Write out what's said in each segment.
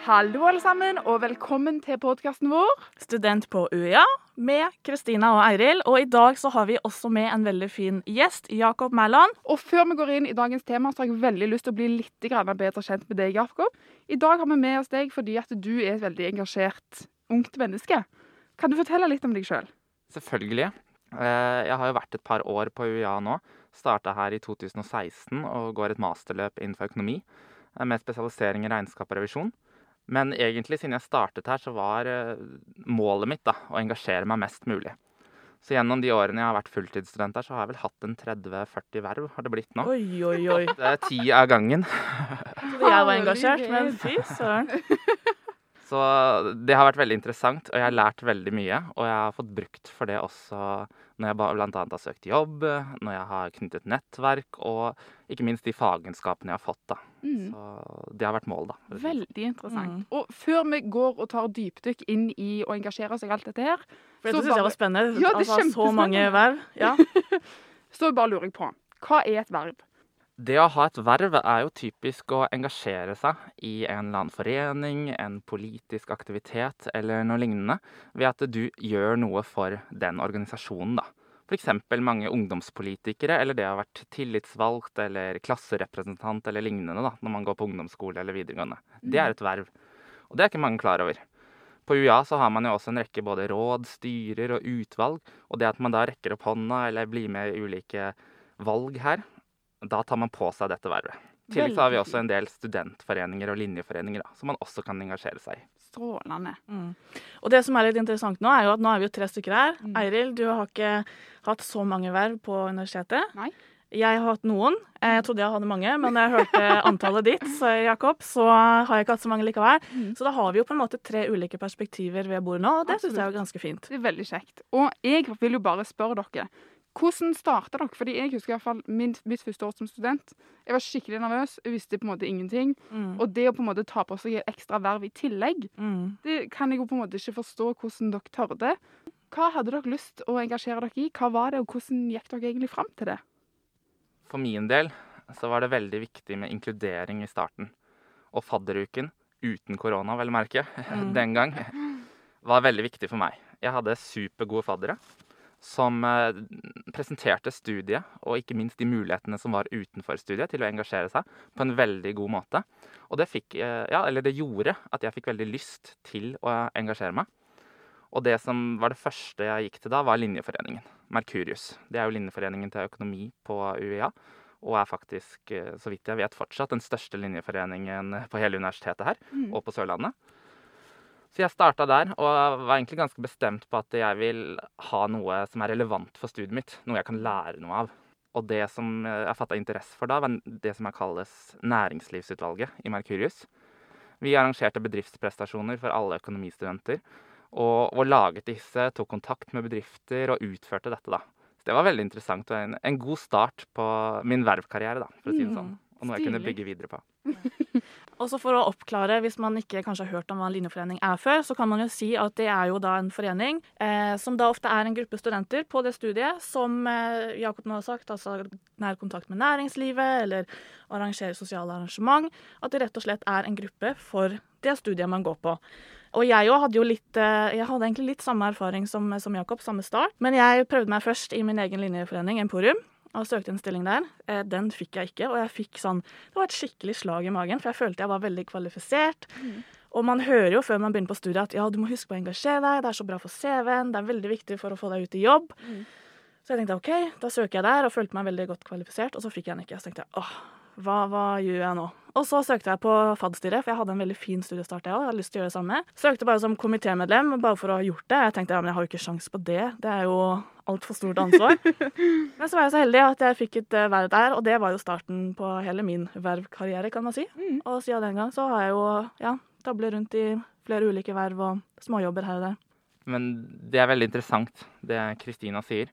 Hallo, alle sammen, og velkommen til podkasten vår. Student på UiA med Kristina og Eiril. Og i dag så har vi også med en veldig fin gjest, Jakob Mæland. Og før vi går inn i dagens tema, så har jeg veldig lyst til å bli litt grann bedre kjent med deg, Jakob. I dag har vi med oss deg fordi at du er et veldig engasjert ungt menneske. Kan du fortelle litt om deg sjøl? Selvfølgelig. Eh, Jeg har jo vært et par år på UiA nå. Starta her i 2016 og går et masterløp innenfor økonomi eh, med spesialisering i regnskap og revisjon. Men egentlig, siden jeg startet her, så var eh, målet mitt da, å engasjere meg mest mulig. Så gjennom de årene jeg har vært fulltidsstudent her, så har jeg vel hatt en 30-40 verv, har det blitt nå. Oi, oi, oi. Det er ti av gangen. Jeg var engasjert, men fy søren. Så det har vært veldig interessant, og jeg har lært veldig mye. Og jeg har fått brukt for det også når jeg bl.a. har søkt jobb, når jeg har knyttet nettverk, og ikke minst de fagenskapene jeg har fått. da. Mm. Så det har vært målet, da. Veldig interessant. Mm. Og før vi går og tar dypdykk inn i å engasjere oss i alt dette her, For Så dette syns jeg var spennende. Ja, det er altså, så mange verv. Ja. så bare lurer jeg på hva er et verv? Det å ha et verv er jo typisk å engasjere seg i en eller annen forening, en politisk aktivitet eller noe lignende, ved at du gjør noe for den organisasjonen, da. F.eks. mange ungdomspolitikere, eller det å ha vært tillitsvalgt eller klasserepresentant eller lignende da, når man går på ungdomsskole eller videregående. Det er et verv. Og det er ikke mange klar over. På UiA så har man jo også en rekke både råd, styrer og utvalg, og det at man da rekker opp hånda eller blir med i ulike valg her, da tar man på seg dette vervet. I tillegg så har vi også en del studentforeninger og linjeforeninger da, som man også kan engasjere seg i. Strålende. Mm. Og det som er litt interessant nå, er jo at nå er vi jo tre stykker her. Mm. Eiril, du har ikke hatt så mange verv på universitetet. Nei. Jeg har hatt noen. Eh, Jeg trodde jeg hadde mange, men da jeg hørte antallet ditt, så, Jakob, så har jeg ikke hatt så mange likevel. Mm. Så da har vi jo på en måte tre ulike perspektiver ved bordet nå, og det syns jeg er ganske fint. Det er veldig kjekt. Og jeg vil jo bare spørre dere. Hvordan starta dere? Fordi jeg husker i hvert fall min, mitt første år som student. Jeg var skikkelig nervøs, jeg visste på en måte ingenting. Mm. Og det å på en måte ta på seg et ekstra verv i tillegg, Mm. det kan jeg jo på en måte ikke forstå hvordan dere tørde. Hva hadde dere lyst å engasjere dere i? Hva var det, og hvordan gikk dere egentlig fram til det? For min del så var det veldig viktig med inkludering i starten. Og fadderuken, uten korona vel å merke, Mm. den gang, var veldig viktig for meg. Jeg hadde supergode faddere som eh, presenterte studiet, og ikke minst de mulighetene som var utenfor studiet, til å engasjere seg på en veldig god måte. Og det fikk, eh, ja, eller det gjorde at jeg fikk veldig lyst til å engasjere meg. Og det som var det første jeg gikk til da, var Linjeforeningen. Merkurius. Det er jo linjeforeningen til økonomi på UiA. Og er faktisk, eh, så vidt jeg vet, fortsatt den største linjeforeningen på hele universitetet her, Mm. og på Sørlandet. Så jeg starta der, og var egentlig ganske bestemt på at jeg vil ha noe som er relevant for studiet mitt. Noe jeg kan lære noe av. Og det som jeg fatta interesse for da, var det som kalles Næringslivsutvalget i Merkurius. Vi arrangerte bedriftsprestasjoner for alle økonomistudenter. Og, og laget disse, tok kontakt med bedrifter og utførte dette, da. Så det var veldig interessant og en, en god start på min vervkarriere, da, for å si det sånn. Og noe jeg kunne bygge videre på. Og så for å oppklare, hvis man ikke kanskje har hørt om hva en linjeforening er før, så kan man jo si at det er jo da en forening eh, som da ofte er en gruppe studenter på det studiet som eh, Jakob nå har sagt, altså nær kontakt med næringslivet eller arrangerer sosiale arrangement. At det rett og slett er en gruppe for det studiet man går på. Og jeg hadde jo litt eh, Jeg hadde egentlig litt samme erfaring som, som Jakob, samme start. Men jeg prøvde meg først i min egen linjeforening, Emporium og søkte en stilling der. Eh, Den fikk jeg ikke, og jeg fikk sånn Det var et skikkelig slag i magen, for jeg følte jeg var veldig kvalifisert. Og man hører jo før man begynner på studiet at ja, du må huske på å engasjere deg, det er så bra for CV-en, det er veldig viktig for å få deg ut i jobb. Så jeg tenkte OK, da søker jeg der, og følte meg veldig godt kvalifisert, og så fikk jeg den ikke. Så tenkte jeg åh, hva, hva gjør jeg nå? Og så søkte jeg på FAD-styret, for jeg hadde en veldig fin studiestart, jeg også. Jeg hadde lyst til å gjøre det samme. Søkte bare som komitémedlem, bare for å ha gjort det. Jeg tenkte ja, men jeg har jo ikke sjans på det. Det er jo altfor stort ansvar. men så var jeg så heldig at jeg fikk et eh, verv der, og det var jo starten på hele min vervkarriere, kan man si. Mm. Og siden den gang så har jeg jo ja, tablet rundt i flere ulike verv og småjobber her og der. Men det er veldig interessant, det Kristina sier.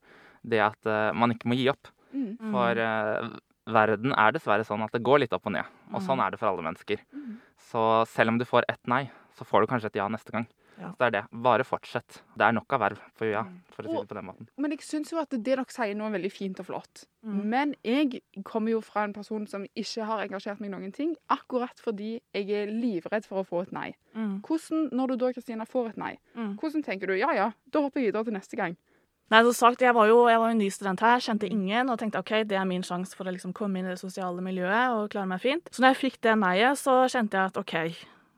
Det at eh, man ikke må gi opp. Mm. For eh, verden er dessverre sånn at det går litt opp og ned. Og Mm. sånn er det for alle mennesker. Mm. Så selv om du får ett nei, så får du kanskje et ja neste gang. Ja. Så det er det. Bare fortsett. Det er nok av verv for UiA, Mm. for å si det på den måten. Men jeg syns jo at det dere sier nå er veldig fint og flott. Mm. Men jeg kommer jo fra en person som ikke har engasjert meg i noen ting, akkurat fordi jeg er livredd for å få et nei. Mm. Hvordan, når du da, Kristina, får et nei, Mm. hvordan tenker du ja ja, da hopper jeg videre til neste gang? Nei, som sagt, jeg var jo jeg var jo ny student her, kjente ingen og tenkte OK, det er min sjanse for å liksom komme inn i det sosiale miljøet og klare meg fint. Så når jeg fikk det nei-et, så kjente jeg at OK.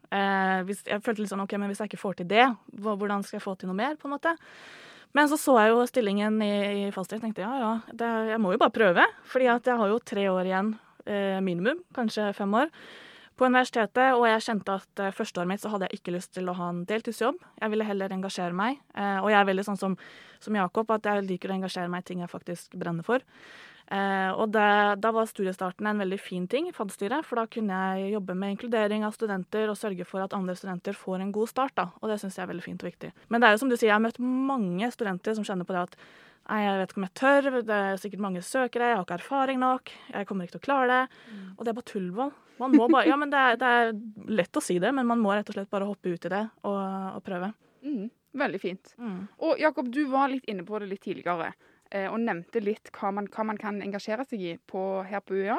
Eh, hvis, jeg følte litt sånn OK, men hvis jeg ikke får til det, hvordan skal jeg få til noe mer, på en måte? Men så så jeg jo stillingen i, i fasthet og tenkte ja, ja, det, jeg må jo bare prøve. Fordi at jeg har jo tre år igjen, eh, minimum, kanskje fem år, på universitetet. Og jeg kjente at første førsteåret mitt så hadde jeg ikke lyst til å ha en deltidsjobb. Jeg ville heller engasjere meg. Eh, og jeg er veldig sånn som, som Jakob, at jeg liker å engasjere meg i ting jeg faktisk brenner for. Eh, og det, da var studiestarten en veldig fin ting fadderstyret, for da kunne jeg jobbe med inkludering av studenter og sørge for at andre studenter får en god start. da, Og det syns jeg er veldig fint og viktig. Men det er jo som du sier, jeg har møtt mange studenter som kjenner på det at Nei, jeg vet ikke om jeg tør, det er sikkert mange søkere, jeg har ikke erfaring nok, jeg kommer ikke til å klare det. Og det er bare tullball. Man må bare, ja, men det er, det er lett å si det, men man må rett og slett bare hoppe ut i det og, og prøve. Mm, veldig fint. Mm. Og Jakob, du var litt inne på det litt tidligere, eh, og nevnte litt hva man, hva man kan engasjere seg i på, her på UiA.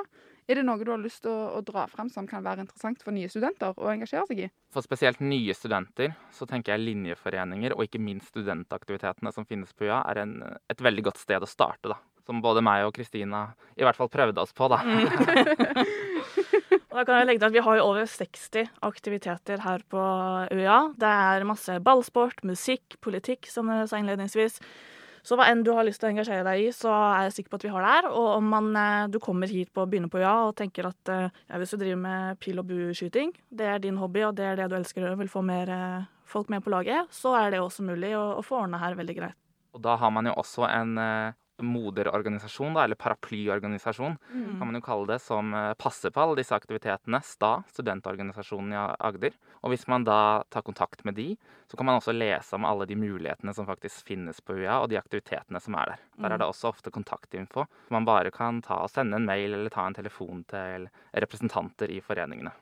Er det noe du har lyst til å, å dra frem som kan være interessant for nye studenter å engasjere seg i? For spesielt nye studenter så tenker jeg linjeforeninger og ikke minst studentaktivitetene som finnes på UiA, er en, et veldig godt sted å starte. da. Som både meg og Kristina i hvert fall prøvde oss på. da. Og da kan jeg legge til at Vi har jo over 60 aktiviteter her på UiA. Det er masse ballsport, musikk, politikk, som jeg sa innledningsvis. Så hva enn du har lyst til å engasjere deg i, så er jeg sikker på at vi har det her. Og om man, eh, du kommer hit på å begynne på UiA og tenker at eh, ja, hvis du driver med pil og bueskyting, det er din hobby og det er det du elsker og vil få mer eh, folk med på laget, så er det også mulig å, å få ordna her veldig greit. Og da har man jo også en moderorganisasjon, da, eller paraplyorganisasjon, kan man jo kalle det, som eh, passer på alle disse aktivitetene. STA, studentorganisasjonen i Agder. Og hvis man da tar kontakt med de, så kan man også lese om alle de mulighetene som faktisk finnes på UiA, og de aktivitetene som er der. Der er det også ofte kontaktinfo. Man bare kan ta og sende en mail eller ta en telefon til representanter i foreningene.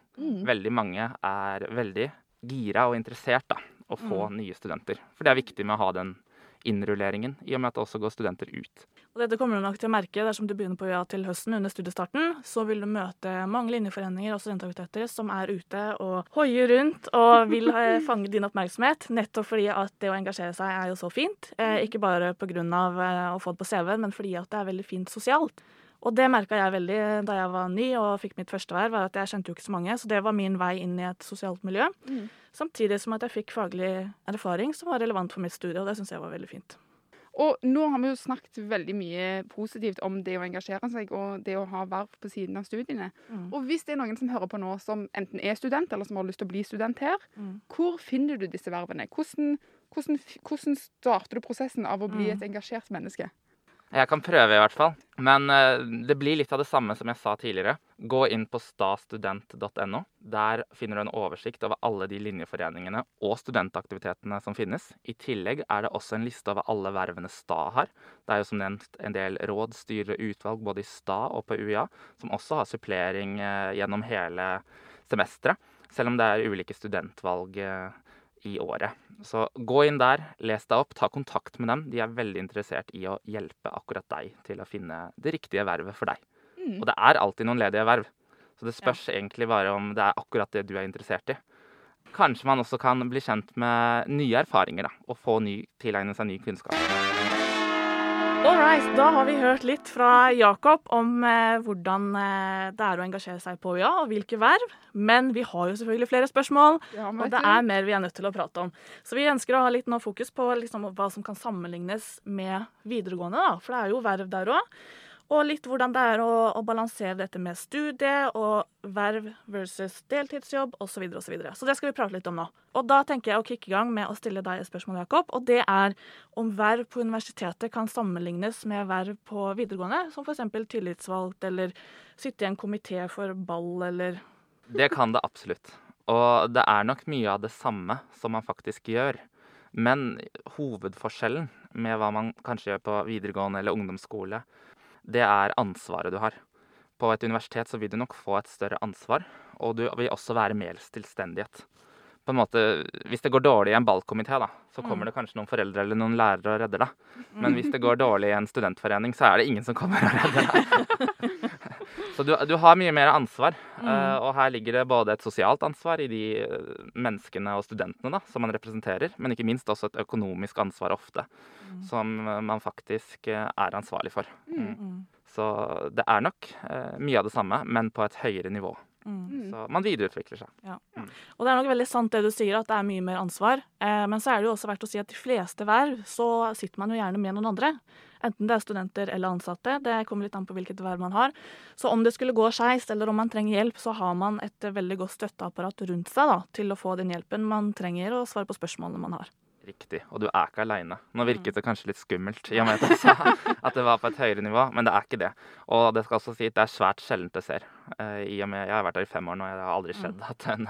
Veldig mange er veldig gira og interessert da, å få nye studenter. For det er viktig med å ha den innrulleringen, i og med at det også går studenter ut. Og dette kommer du nok til å merke dersom du begynner på UiA til høsten under studiestarten. Så vil du møte mange linjeforeninger og studentaktiviteter som er ute og hoier rundt og vil fange din oppmerksomhet. Nettopp fordi at det å engasjere seg er jo så fint. Eh, ikke bare pga. Eh, å få det på CV-en, men fordi at det er veldig fint sosialt. Og det merka jeg veldig da jeg var ny og fikk mitt første verv, var at jeg kjente jo ikke så mange. Så det var min vei inn i et sosialt miljø. Mm. Samtidig som at jeg fikk faglig erfaring som var relevant for mitt studie, og det syns jeg var veldig fint. Og nå har vi jo snakket veldig mye positivt om det å engasjere seg og det å ha verv på siden av studiene. Mm. Og hvis det er noen som hører på nå som enten er student, eller som har lyst til å bli student her, Mm. hvor finner du disse vervene? Hvordan, hvordan, hvordan starter du prosessen av å bli Mm. et engasjert menneske? Jeg kan prøve i hvert fall. Men eh, det blir litt av det samme som jeg sa tidligere. Gå inn på stastudent.no. Der finner du en oversikt over alle de linjeforeningene og studentaktivitetene som finnes. I tillegg er det også en liste over alle vervene STA har. Det er jo som nevnt en del råd, styre, utvalg både i STA og på UiA, som også har supplering eh, gjennom hele semesteret. Selv om det er ulike studentvalg eh, i året. Så gå inn der, les deg opp, ta kontakt med dem. De er veldig interessert i å hjelpe akkurat deg til å finne det riktige vervet for deg. Mm. Og det er alltid noen ledige verv. Så det spørs egentlig bare om det er akkurat det du er interessert i. Kanskje man også kan bli kjent med nye erfaringer da, og få ny, tilegne seg ny kunnskap. All right, da har vi hørt litt fra Jakob om eh, hvordan eh, det er å engasjere seg på UiA, og hvilke verv. Men vi har jo selvfølgelig flere spørsmål, Ja, og det er mer vi er nødt til å prate om. Så vi ønsker å ha litt nå fokus på liksom, hva som kan sammenlignes med videregående, da. For det er jo verv der òg. Og litt hvordan det er å, å balansere dette med studie og verv versus deltidsjobb osv. Så, videre, og så, videre. så det skal vi prate litt om nå. Og da tenker jeg å kicke i gang med å stille deg et spørsmål, Jakob. Og det er om verv på universitetet kan sammenlignes med verv på videregående, som f.eks. tillitsvalgt eller sitte i en komité for ball eller Det kan det absolutt. Og det er nok mye av det samme som man faktisk gjør. Men hovedforskjellen med hva man kanskje gjør på videregående eller ungdomsskole, det er ansvaret du har. På et universitet så vil du nok få et større ansvar, og du vil også være mer tilstendighet. på en måte, Hvis det går dårlig i en ballkomité, da, så Mm. kommer det kanskje noen foreldre eller noen lærere og redder deg. Men hvis det går dårlig i en studentforening, så er det ingen som kommer og redder deg. så du, du har mye mer ansvar. eh, og her ligger det både et sosialt ansvar i de eh, menneskene og studentene da, som man representerer, men ikke minst også et økonomisk ansvar ofte, som eh, man faktisk er ansvarlig for. Mm. Mm. Så det er nok mye av det samme, men på et høyere nivå. Mm. Mm. Så man videreutvikler seg. Og det er nok veldig sant det du sier, at det er mye mer ansvar. Eh, men så er det jo også verdt å si at de fleste verv så sitter man jo gjerne med noen andre. Enten det er studenter eller ansatte. Det kommer litt an på hvilket verv man har. Så om det skulle gå skeis, eller om man trenger hjelp, så har man et veldig godt støtteapparat rundt seg da, til å få den hjelpen man trenger, og svare på spørsmålene man har. Riktig. Og du er ikke aleine. Nå virket det kanskje litt skummelt i og med at jeg sa at det var på et høyere nivå, men det er ikke det. Og det skal også si at det er svært sjeldent det ser. Eh, I og med Jeg har vært der i fem år nå, og det har aldri skjedd at en,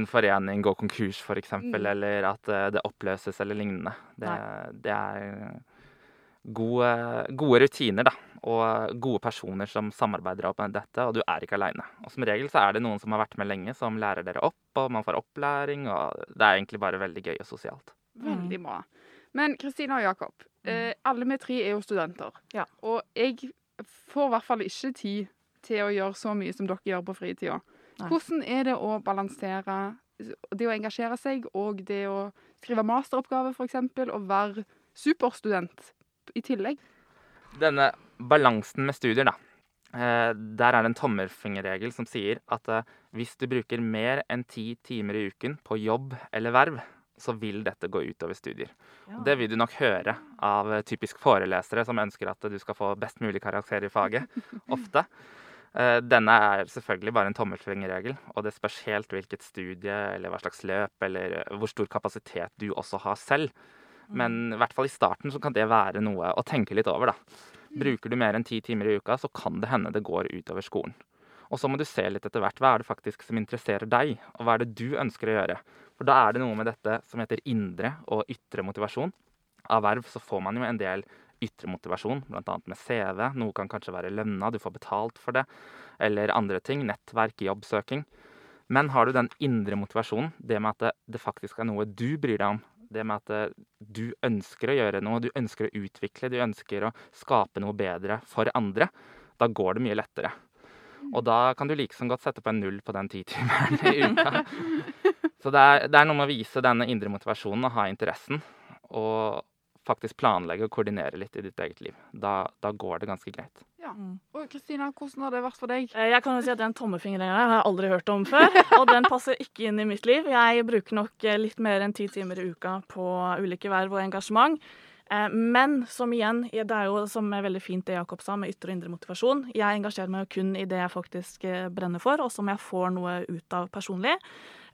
en forening går konkurs, f.eks., Mm. eller at eh, det oppløses eller lignende. Det, det er gode, gode rutiner, da. Og gode personer som samarbeider opp med dette, og du er ikke aleine. Og som regel så er det noen som har vært med lenge, som lærer dere opp, og man får opplæring, og det er egentlig bare veldig gøy og sosialt. Veldig bra. Men Kristina og Jakob, eh, alle vi tre er jo studenter. Ja. Og jeg får i hvert fall ikke tid til å gjøre så mye som dere gjør på fritida. Hvordan er det å balansere det å engasjere seg og det å skrive masteroppgave, f.eks., og være superstudent i tillegg? Denne balansen med studier, da. Eh, der er det en tommelfingerregel som sier at eh, hvis du bruker mer enn ti timer i uken på jobb eller verv, så vil dette gå utover studier. Ja. Det vil du nok høre av eh, typisk forelesere som ønsker at du skal få best mulig karakter i faget. Ofte. Eh, Denne er selvfølgelig bare en tommelfingerregel, og det spørs helt hvilket studie eller hva slags løp eller eh, hvor stor kapasitet du også har selv. Men i hvert fall i starten så kan det være noe å tenke litt over, da. Bruker du mer enn ti timer i uka, så kan det hende det går utover skolen. Og så må du se litt etter hvert. Hva er det faktisk som interesserer deg, og hva er det du ønsker å gjøre? For da er det noe med dette som heter indre og ytre motivasjon. Av verv så får man jo en del ytre motivasjon, bl.a. med CV. Noe kan kanskje være lønna, du får betalt for det. Eller andre ting. Nettverk, jobbsøking. Men har du den indre motivasjonen, det med at det, faktisk er noe du bryr deg om, det med at eh, du ønsker å gjøre noe, du ønsker å utvikle, du ønsker å skape noe bedre for andre, da går det mye lettere. Og da kan du like som godt sette på en null på den titimeren i uka. Så det er, det er noe med å vise denne indre motivasjonen og ha interessen, og faktisk planlegge og koordinere litt i ditt eget liv. Da, da går det ganske greit. Ja. Mm. Og Kristina, hvordan har det vært for deg? Eh, Jeg kan jo si at Den tommefingeren har jeg aldri hørt om før, og den passer ikke inn i mitt liv. Jeg bruker nok eh, litt mer enn ti timer i uka på ulike verv og engasjement. Eh, Men som igjen, det er jo som er veldig fint det Jakob sa, med ytre og indre motivasjon. Jeg engasjerer meg jo kun i det jeg faktisk eh, brenner for, og som jeg får noe ut av personlig.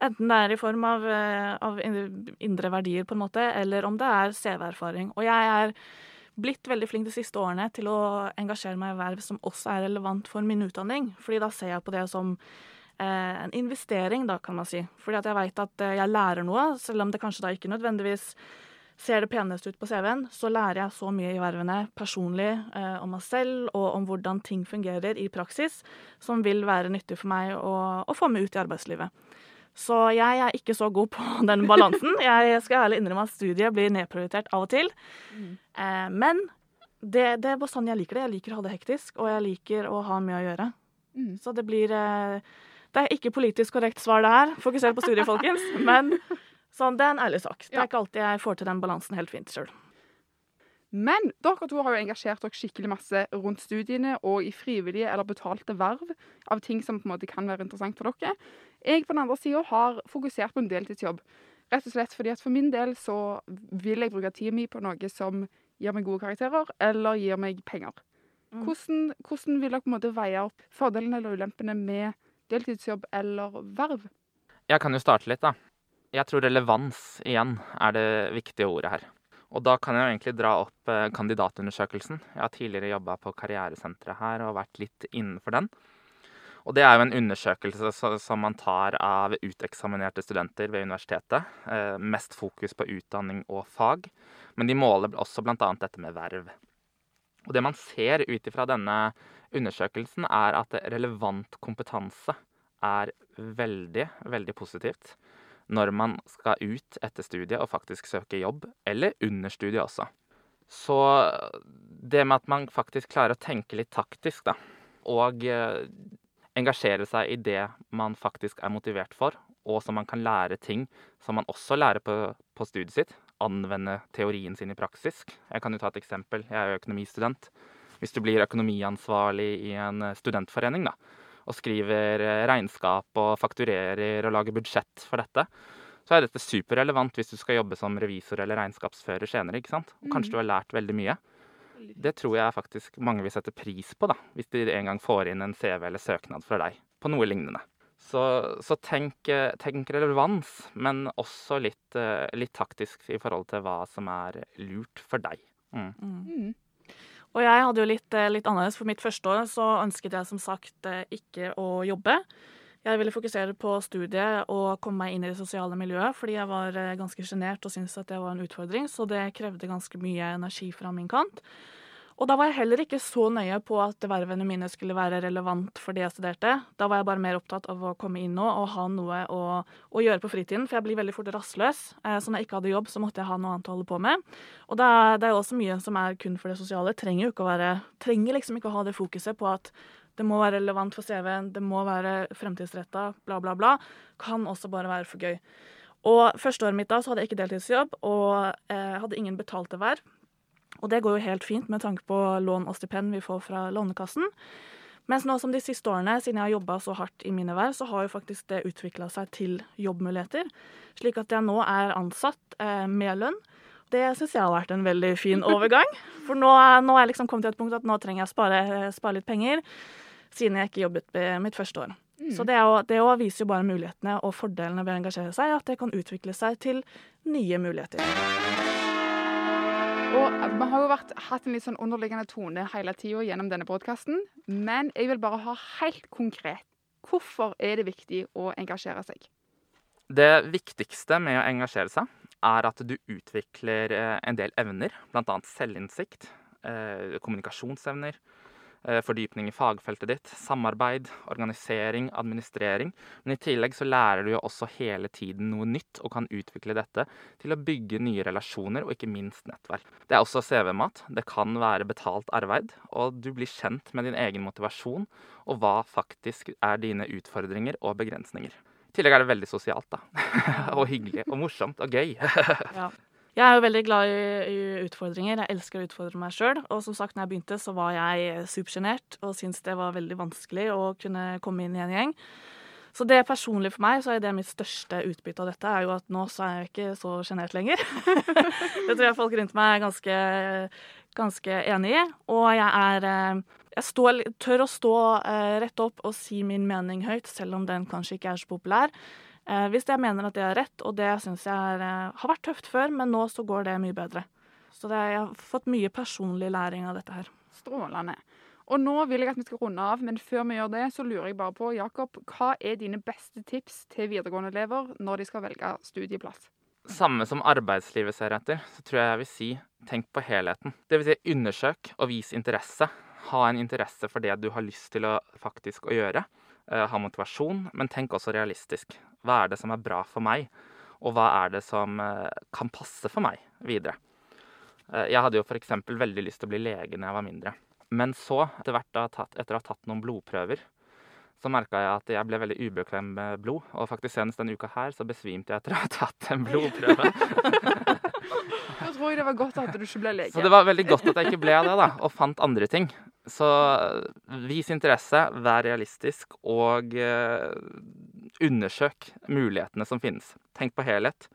Enten det er i form av, eh, av indre verdier, på en måte, eller om det er CV-erfaring. Og jeg er blitt veldig flink de siste årene til å engasjere meg i verv som også er relevant for min utdanning. Fordi da ser jeg på det som en investering, da, kan man si. Fordi at jeg veit at jeg lærer noe, selv om det kanskje da ikke nødvendigvis ser det peneste ut på CV-en, så lærer jeg så mye i vervene personlig eh, om meg selv og om hvordan ting fungerer i praksis, som vil være nyttig for meg å, å få med ut i arbeidslivet. Så jeg er ikke så god på den balansen. Jeg skal ærlig innrømme at studiet blir nedprioritert av og til. Eh, men det, det er bare sånn jeg liker det. Jeg liker å ha det hektisk, og jeg liker å ha mye å gjøre. Mm. Så det blir eh, Det er ikke politisk korrekt svar, det her. Fokuser på studiet, folkens. Men sånn, det er en ærlig sak. Det Ja. er ikke alltid jeg får til den balansen helt fint sjøl. Men dere to har jo engasjert dere skikkelig masse rundt studiene og i frivillige eller betalte verv av ting som på en måte kan være interessant for dere. Jeg på den andre sida har fokusert på en deltidsjobb. Rett og slett fordi at for min del så vil jeg bruke tida mi på noe som gir meg gode karakterer, eller gir meg penger. Mm. Hvordan, hvordan vil dere på en måte veie opp fordelene eller ulempene med deltidsjobb eller verv? Jeg kan jo starte litt, da. Jeg tror relevans igjen er det viktige ordet her. Og da kan jeg jo egentlig dra opp eh, kandidatundersøkelsen. Jeg har tidligere jobba på karrieresenteret her og vært litt innenfor den. Og det er jo en undersøkelse som man tar av uteksaminerte studenter ved universitetet. Eh, mest fokus på utdanning og fag. Men de måler også bl.a. dette med verv. Og det man ser ut ifra denne undersøkelsen, er at relevant kompetanse er veldig, veldig positivt. Når man skal ut etter studiet og faktisk søke jobb, eller under studiet også. Så det med at man faktisk klarer å tenke litt taktisk, da, og eh, engasjere seg i det man faktisk er motivert for, og som man kan lære ting som man også lærer på, på studiet sitt, anvende teorien sin i praksis. Jeg kan jo ta et eksempel. Jeg er jo økonomistudent. Hvis du blir økonomiansvarlig i en eh, studentforening, da, og skriver eh, regnskap og fakturerer og lager budsjett for dette, så er dette superrelevant hvis du skal jobbe som revisor eller regnskapsfører senere. ikke sant? Og kanskje du har lært veldig mye. Det tror jeg faktisk mange vil sette pris på, da, hvis de en gang får inn en CV eller søknad fra deg på noe lignende. Så, så tenk, eh, tenk relevans, men også litt, eh, litt taktisk i forhold til hva som er lurt for deg. Mm. Mm. Og jeg hadde jo litt, eh, litt annerledes. For mitt første år så ønsket jeg som sagt eh, ikke å jobbe. Jeg ville fokusere på studiet og komme meg inn i det sosiale miljøet, fordi jeg var eh, ganske sjenert og syntes at det var en utfordring, så det krevde ganske mye energi fra min kant. Og da var jeg heller ikke så nøye på at vervene mine skulle være relevant for det jeg studerte. Da var jeg bare mer opptatt av å komme inn nå og ha noe å, å gjøre på fritiden, for jeg blir veldig fort rastløs. Eh, Så når jeg ikke hadde jobb, så måtte jeg ha noe annet å holde på med. Og det er, jo også mye som er kun for det sosiale. Trenger jo ikke å være Trenger liksom ikke å ha det fokuset på at det må være relevant for CV-en, det må være fremtidsretta, bla, bla, bla. Kan også bare være for gøy. Og første året mitt da så hadde jeg ikke deltidsjobb og eh, hadde ingen betalte verv. Og det går jo helt fint med tanke på lån og stipend vi får fra Lånekassen. Mens nå som de siste årene, siden jeg har jobba så hardt i mine verv, så har jo faktisk det utvikla seg til jobbmuligheter. Slik at jeg nå er ansatt eh, med lønn. Det syns jeg har vært en veldig fin overgang. For nå, nå er jeg liksom kommet til et punkt at nå trenger jeg spare, spare litt penger, siden jeg ikke jobbet mitt første år. Mm. Så det, er jo- det jo viser jo bare mulighetene og fordelene ved å engasjere seg, at det kan utvikle seg til nye muligheter. Og Vi har jo vært, hatt en litt sånn underliggende tone hele tida gjennom denne podkasten. Men jeg vil bare ha helt konkret hvorfor er det viktig å engasjere seg? Det viktigste med å engasjere seg er at du utvikler eh, en del evner, bl.a. selvinnsikt, eh, kommunikasjonsevner, fordypning i fagfeltet ditt, samarbeid, organisering, administrering. Men i tillegg så lærer du jo også hele tiden noe nytt og kan utvikle dette til å bygge nye relasjoner og ikke minst nettverk. Det er også CV-mat. Det kan være betalt arbeid, og du blir kjent med din egen motivasjon og hva faktisk er dine utfordringer og begrensninger. I tillegg er det veldig sosialt, da. og hyggelig og morsomt og gøy. Ja. Jeg er jo veldig glad i, i utfordringer. Jeg elsker å utfordre meg sjøl. Og som sagt, når jeg begynte, så var jeg supersjenert og syntes det var veldig vanskelig å kunne komme inn i en gjeng. Så det personlig for meg, så er det mitt største utbytte av dette, er jo at nå så er jeg ikke så sjenert lenger. det tror jeg folk rundt meg er ganske, ganske enig i. Og jeg er eh, Jeg står, tør å stå eh, rett opp og si min mening høyt, selv om den kanskje ikke er så populær. Eh, hvis jeg mener at det er rett, og det syns jeg er, eh, har vært tøft før, men nå så går det mye bedre. Så det, jeg har fått mye personlig læring av dette her. Strålende. Og nå vil jeg at vi skal runde av, men før vi gjør det, så lurer jeg bare på, Jakob, hva er dine beste tips til videregående elever når de skal velge studieplass? Samme som arbeidslivet ser etter, så tror jeg jeg vil si tenk på helheten. Det vil si undersøk og vis interesse. Ha en interesse for det du har lyst til å faktisk å gjøre. Eh, ha motivasjon, men tenk også realistisk. Hva er det som er bra for meg, og hva er det som eh, kan passe for meg videre? Eh, jeg hadde jo f.eks. veldig lyst til å bli lege når jeg var mindre. Men så, etter da, tatt, etter å ha tatt noen blodprøver, så merka jeg at jeg ble veldig ubekvem med blod. Og faktisk senest denne uka her så besvimte jeg etter å ha tatt en blodprøve. Da tror jeg det var godt at du ikke ble lege. Så det var veldig godt at jeg ikke ble det, da, og fant andre ting. Så vis interesse, vær realistisk, og eh, undersøk mulighetene som finnes. Tenk på helhet.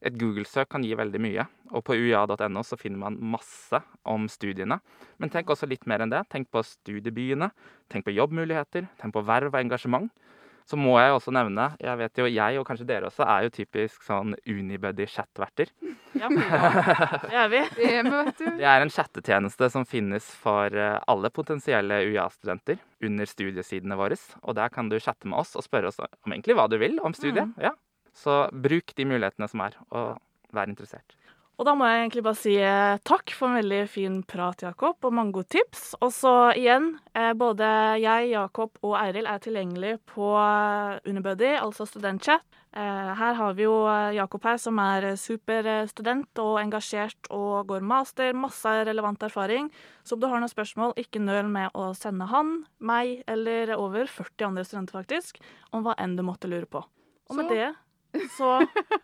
Et Google-søk kan gi veldig mye, og på uia.no så finner man masse om studiene. Men tenk også litt mer enn det. Tenk på studiebyene, tenk på jobbmuligheter, tenk på verv og engasjement. Så må jeg også nevne, jeg vet jo jeg, og kanskje dere også, er jo typisk sånn unibuddy-chat-verter. Ja, det er vi. Det er vi, vet du. Det er en chattetjeneste som finnes for eh, alle potensielle UiA-studenter under studiesidene våre. Og der kan du chatte med oss og spørre oss om egentlig hva du vil om studiet. Ja. Så bruk de mulighetene som er, og vær interessert. Og da må jeg egentlig bare si eh, takk for en veldig fin prat, Jakob, og mange gode tips. Og så igjen, eh, både jeg, Jakob og Eiril er tilgjengelig på eh, Unibuddy, altså studentchat. Her har vi jo Jakob her, som er superstudent og engasjert og går master. Masse relevant erfaring. Så om du har noen spørsmål, ikke nøl med å sende han, meg eller over 40 andre studenter, faktisk, om hva enn du måtte lure på. Og med det så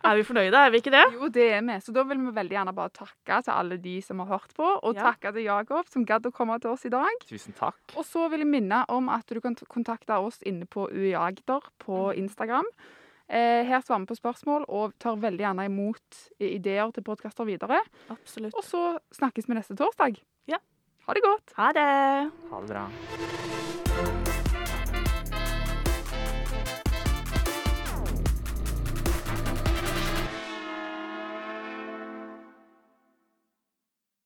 er vi fornøyde, er vi ikke det? Jo, det er vi. Så da vil vi veldig gjerne bare takke til alle de som har hørt på, og Ja. takke til Jakob som gadd å komme til oss i dag. Tusen takk. Og så vil jeg minne om at du kan kontakte oss inne på UI Agder på Mhm. Instagram. Eh, her svarer vi på spørsmål og tar veldig gjerne imot ideer til podkaster videre. Absolutt. Og så snakkes vi neste torsdag. Ja. Ha det godt. Ha det! Ha det bra.